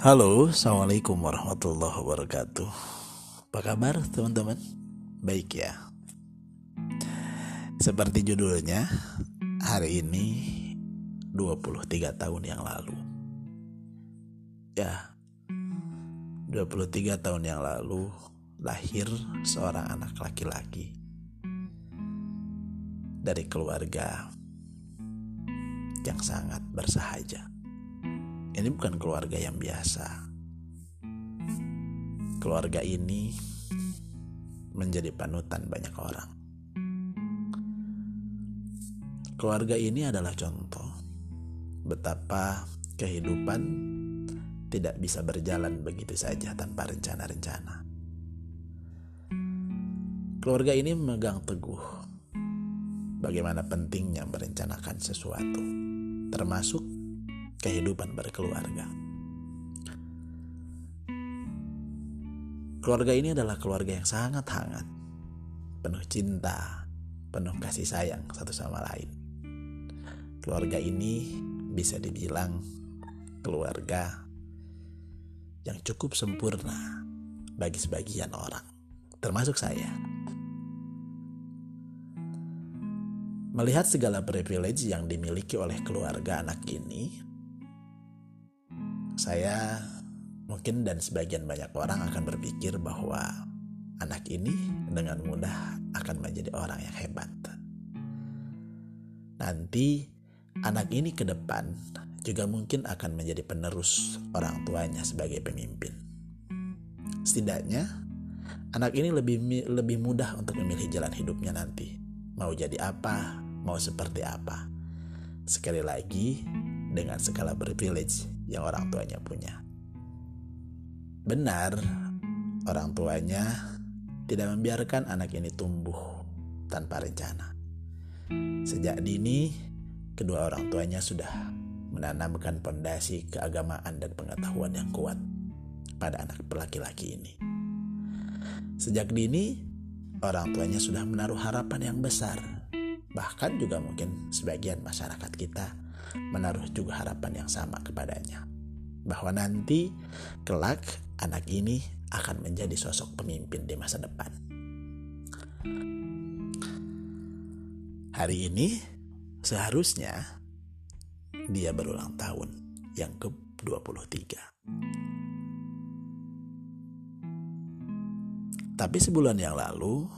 Halo, Assalamualaikum warahmatullahi wabarakatuh. Apa kabar teman-teman? Baik ya. Seperti judulnya Hari ini 23 tahun yang lalu. Ya 23 tahun yang lalu Lahir seorang anak laki-laki Dari keluarga Yang sangat bersahaja ini bukan keluarga yang biasa. Keluarga ini menjadi panutan banyak orang. Keluarga ini adalah contoh betapa kehidupan tidak bisa berjalan begitu saja tanpa rencana-rencana. Keluarga ini memegang teguh bagaimana pentingnya merencanakan sesuatu, termasuk kehidupan berkeluarga. Keluarga ini adalah keluarga yang sangat hangat, penuh cinta, penuh kasih sayang satu sama lain. Keluarga ini bisa dibilang keluarga yang cukup sempurna bagi sebagian orang, termasuk saya. Melihat segala privilege yang dimiliki oleh keluarga anak ini, saya mungkin dan sebagian banyak orang akan berpikir bahwa anak ini dengan mudah akan menjadi orang yang hebat. Nanti anak ini ke depan juga mungkin akan menjadi penerus orang tuanya sebagai pemimpin. Setidaknya anak ini lebih lebih mudah untuk memilih jalan hidupnya nanti. Mau jadi apa, mau seperti apa. Sekali lagi, dengan segala privilege yang orang tuanya punya. Benar, orang tuanya tidak membiarkan anak ini tumbuh tanpa rencana. Sejak dini, kedua orang tuanya sudah menanamkan pondasi keagamaan dan pengetahuan yang kuat pada anak laki-laki ini. Sejak dini, orang tuanya sudah menaruh harapan yang besar. Bahkan juga mungkin sebagian masyarakat kita menaruh juga harapan yang sama kepadanya. Bahwa nanti kelak anak ini akan menjadi sosok pemimpin di masa depan. Hari ini seharusnya dia berulang tahun yang ke-23. Tapi sebulan yang lalu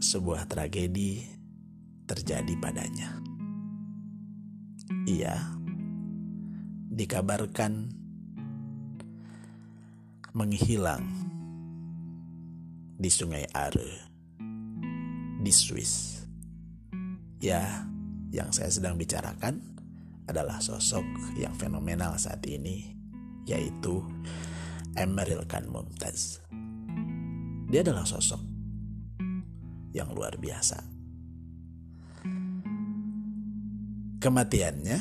sebuah tragedi terjadi padanya. Ia dikabarkan menghilang di Sungai Are di Swiss. Ya, yang saya sedang bicarakan adalah sosok yang fenomenal saat ini, yaitu Emeril Khan Mumtaz. Dia adalah sosok yang luar biasa Kematiannya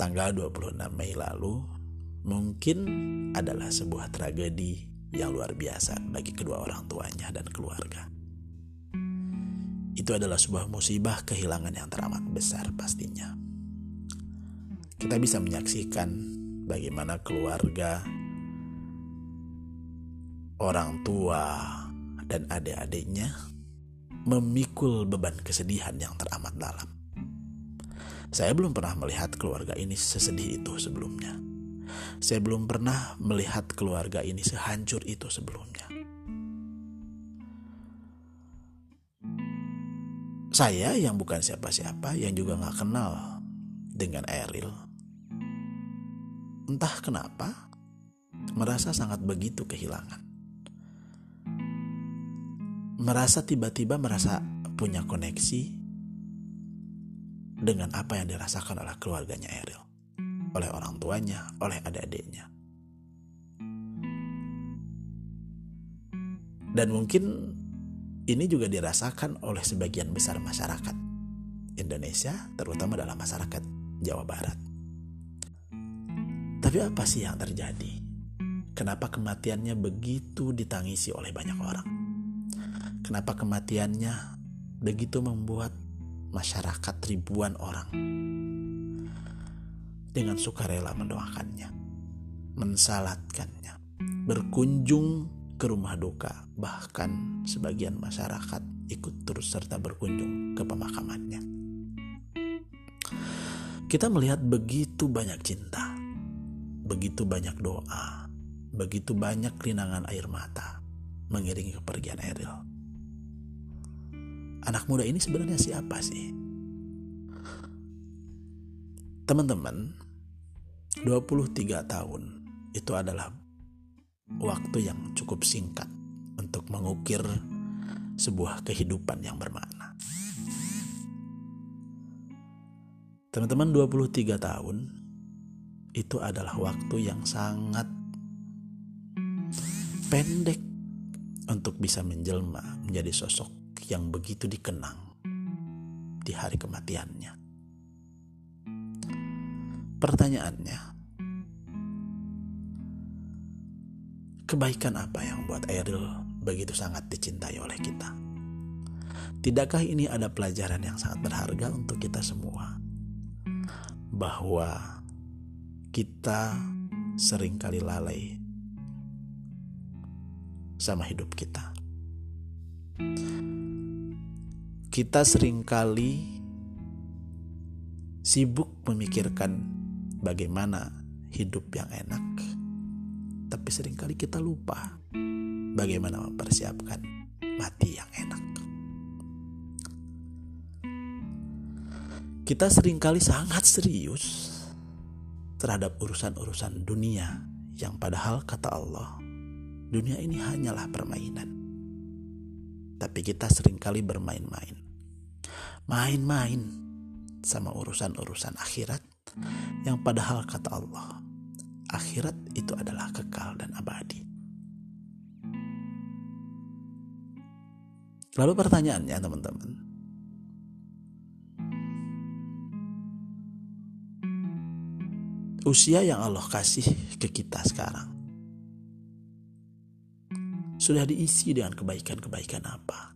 tanggal 26 Mei lalu mungkin adalah sebuah tragedi yang luar biasa bagi kedua orang tuanya dan keluarga. Itu adalah sebuah musibah kehilangan yang teramat besar pastinya. Kita bisa menyaksikan bagaimana keluarga, orang tua, dan adik-adiknya memikul beban kesedihan yang teramat dalam. Saya belum pernah melihat keluarga ini sesedih itu sebelumnya. Saya belum pernah melihat keluarga ini sehancur itu sebelumnya. Saya yang bukan siapa-siapa, yang juga gak kenal dengan Eril. Entah kenapa, merasa sangat begitu kehilangan. Merasa tiba-tiba merasa punya koneksi dengan apa yang dirasakan oleh keluarganya Eril, oleh orang tuanya, oleh adik-adiknya. Dan mungkin ini juga dirasakan oleh sebagian besar masyarakat Indonesia, terutama dalam masyarakat Jawa Barat. Tapi apa sih yang terjadi? Kenapa kematiannya begitu ditangisi oleh banyak orang? Kenapa kematiannya begitu membuat masyarakat ribuan orang dengan sukarela mendoakannya, mensalatkannya, berkunjung ke rumah duka, bahkan sebagian masyarakat ikut terus serta berkunjung ke pemakamannya. Kita melihat begitu banyak cinta, begitu banyak doa, begitu banyak linangan air mata mengiringi kepergian Eril. Anak muda ini sebenarnya siapa sih? Teman-teman, 23 tahun itu adalah waktu yang cukup singkat untuk mengukir sebuah kehidupan yang bermakna. Teman-teman 23 tahun itu adalah waktu yang sangat pendek untuk bisa menjelma menjadi sosok yang begitu dikenang di hari kematiannya. Pertanyaannya, kebaikan apa yang buat Eril begitu sangat dicintai oleh kita? Tidakkah ini ada pelajaran yang sangat berharga untuk kita semua? Bahwa kita sering kali lalai sama hidup kita. Kita sering kali sibuk memikirkan bagaimana hidup yang enak, tapi sering kali kita lupa bagaimana mempersiapkan mati yang enak. Kita sering kali sangat serius terhadap urusan-urusan dunia yang padahal kata Allah dunia ini hanyalah permainan. Tapi kita sering kali bermain-main. Main-main sama urusan-urusan akhirat yang padahal kata Allah, akhirat itu adalah kekal dan abadi. Lalu pertanyaannya teman-teman, usia yang Allah kasih ke kita sekarang sudah diisi dengan kebaikan-kebaikan apa?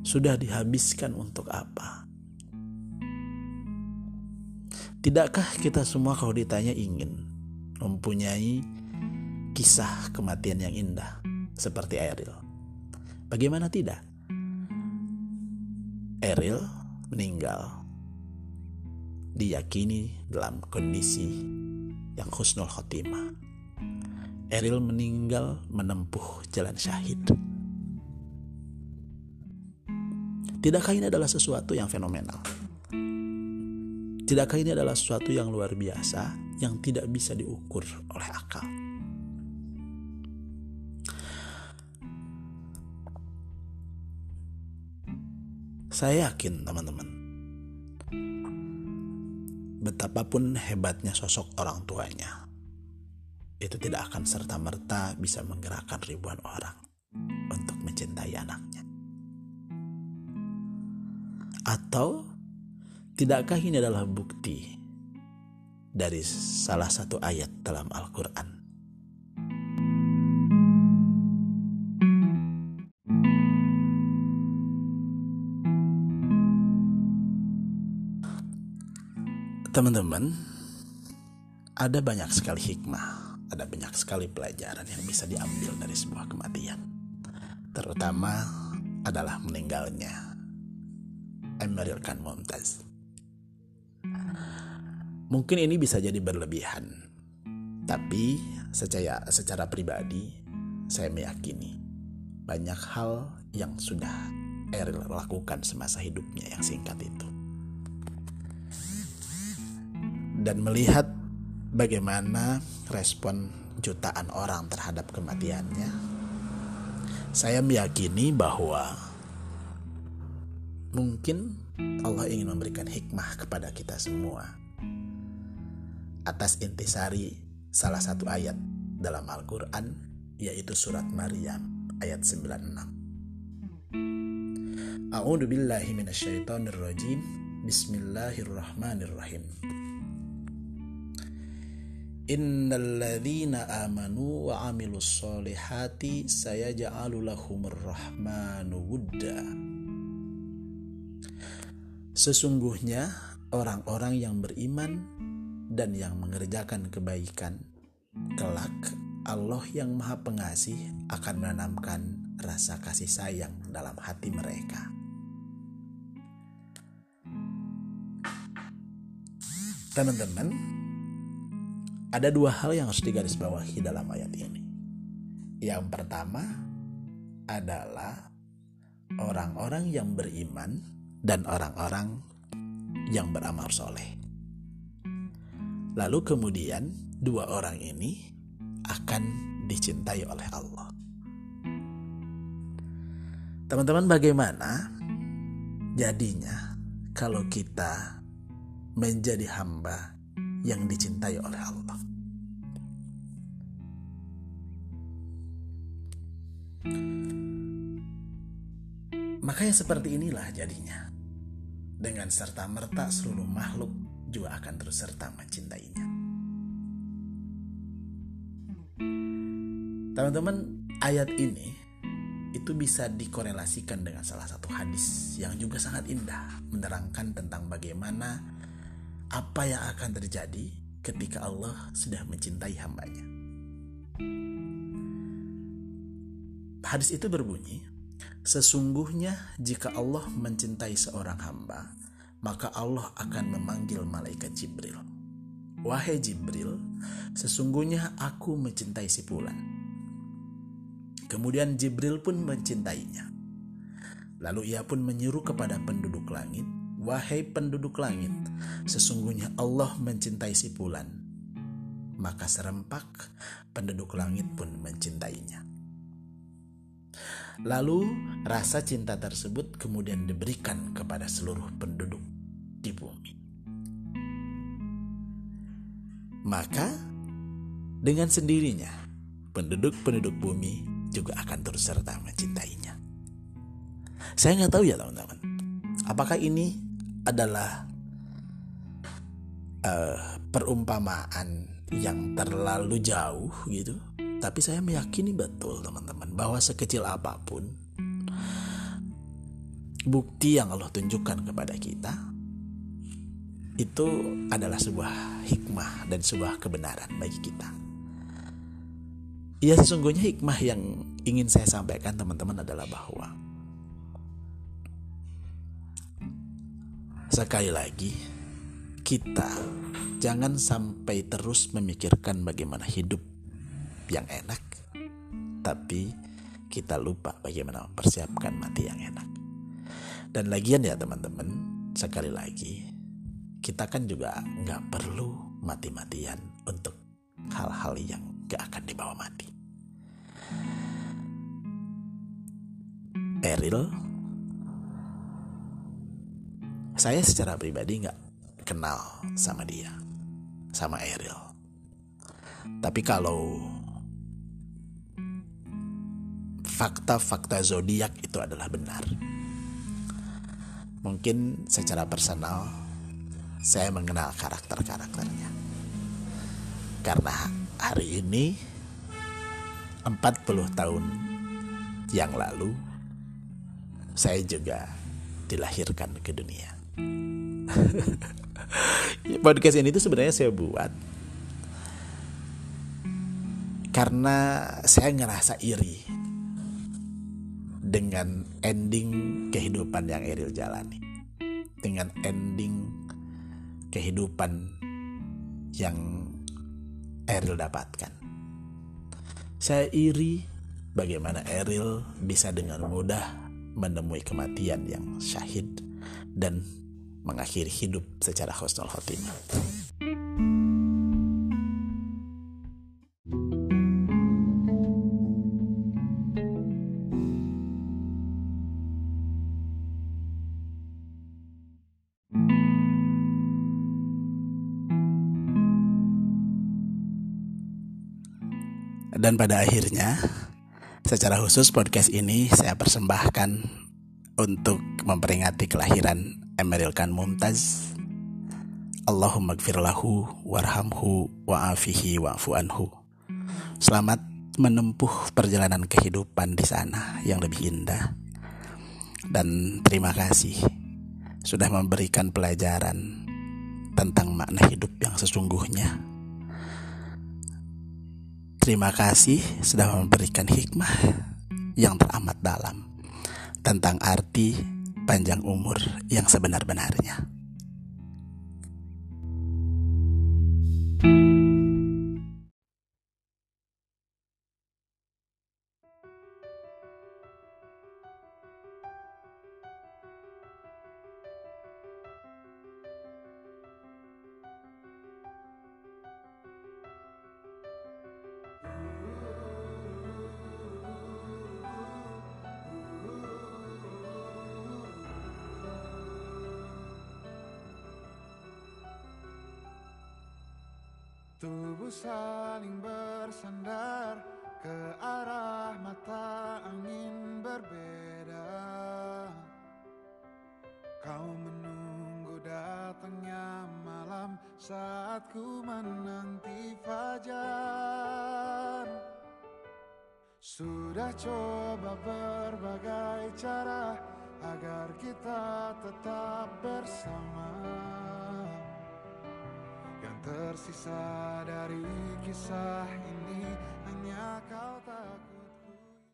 Sudah dihabiskan untuk apa? Tidakkah kita semua kalau ditanya ingin mempunyai kisah kematian yang indah seperti Eril? Bagaimana tidak? Eril meninggal diyakini dalam kondisi yang khusnul khotimah. Eril meninggal menempuh jalan syahid. Tidakkah ini adalah sesuatu yang fenomenal? Tidakkah ini adalah sesuatu yang luar biasa yang tidak bisa diukur oleh akal? Saya yakin teman-teman Betapapun hebatnya sosok orang tuanya itu tidak akan serta-merta bisa menggerakkan ribuan orang untuk mencintai anaknya. Atau tidakkah ini adalah bukti dari salah satu ayat dalam Al-Quran? Teman-teman, ada banyak sekali hikmah ada banyak sekali pelajaran yang bisa diambil dari sebuah kematian. Terutama adalah meninggalnya Emeril Khan Mumtaz. Mungkin ini bisa jadi berlebihan, tapi secara secara pribadi saya meyakini banyak hal yang sudah Eril lakukan semasa hidupnya yang singkat itu. Dan melihat bagaimana respon jutaan orang terhadap kematiannya, saya meyakini bahwa mungkin Allah ingin memberikan hikmah kepada kita semua atas intisari salah satu ayat dalam Al-Quran yaitu surat Maryam ayat 96 A'udhu billahi minasyaitonir rajim Bismillahirrahmanirrahim Innalladzina amanu wa amilus solihati sayaja'alu lahumur rahmanu wudda Sesungguhnya orang-orang yang beriman dan yang mengerjakan kebaikan, kelak Allah yang Maha Pengasih akan menanamkan rasa kasih sayang dalam hati mereka. Teman-teman, ada dua hal yang harus digarisbawahi dalam ayat ini. Yang pertama adalah orang-orang yang beriman dan orang-orang yang beramal soleh. Lalu kemudian dua orang ini akan dicintai oleh Allah. Teman-teman bagaimana jadinya kalau kita menjadi hamba yang dicintai oleh Allah? Makanya seperti inilah jadinya. Dengan serta-merta seluruh makhluk juga akan terus serta mencintainya. Teman-teman, ayat ini itu bisa dikorelasikan dengan salah satu hadis yang juga sangat indah menerangkan tentang bagaimana apa yang akan terjadi ketika Allah sudah mencintai hambanya. Hadis itu berbunyi, Sesungguhnya jika Allah mencintai seorang hamba, maka Allah akan memanggil malaikat Jibril. Wahai Jibril, sesungguhnya aku mencintai si Fulan. Kemudian Jibril pun mencintainya. Lalu ia pun menyeru kepada penduduk langit, Wahai penduduk langit, sesungguhnya Allah mencintai si Fulan. Maka serempak penduduk langit pun mencintainya. Lalu rasa cinta tersebut kemudian diberikan kepada seluruh penduduk di bumi. Maka dengan sendirinya penduduk-penduduk bumi juga akan terus serta mencintainya. Saya nggak tahu ya teman-teman, apakah ini adalah uh, perumpamaan yang terlalu jauh gitu tapi saya meyakini betul teman-teman bahwa sekecil apa pun bukti yang Allah tunjukkan kepada kita itu adalah sebuah hikmah dan sebuah kebenaran bagi kita. Ya sesungguhnya hikmah yang ingin saya sampaikan teman-teman adalah bahwa sekali lagi kita jangan sampai terus memikirkan bagaimana hidup yang enak, tapi kita lupa bagaimana mempersiapkan mati yang enak. Dan lagian ya teman-teman, sekali lagi, kita kan juga nggak perlu mati-matian untuk hal-hal yang gak akan dibawa mati. Eril, saya secara pribadi nggak kenal sama dia, sama Eril. Tapi kalau fakta-fakta zodiak itu adalah benar. Mungkin secara personal saya mengenal karakter-karakternya. Karena hari ini 40 tahun yang lalu saya juga dilahirkan ke dunia. Podcast ini tuh sebenarnya saya buat karena saya ngerasa iri dengan ending kehidupan yang Eril jalani. Dengan ending kehidupan yang Eril dapatkan. Saya iri bagaimana Eril bisa dengan mudah menemui kematian yang syahid dan mengakhiri hidup secara husnul khotimah. Dan pada akhirnya, secara khusus podcast ini saya persembahkan untuk memperingati kelahiran Emeril Khan Mumtaz. Allahumma gfirlahu warhamhu wa'afihi wa'fu anhu. Selamat menempuh perjalanan kehidupan di sana yang lebih indah. Dan terima kasih sudah memberikan pelajaran tentang makna hidup yang sesungguhnya. Terima kasih sudah memberikan hikmah yang teramat dalam tentang arti panjang umur yang sebenar-benarnya. Tubuh saling bersandar ke arah mata angin berbeda. Kau menunggu datangnya malam saat ku menanti fajar. Sudah coba berbagai cara agar kita tetap bersama Tersisa dari kisah ini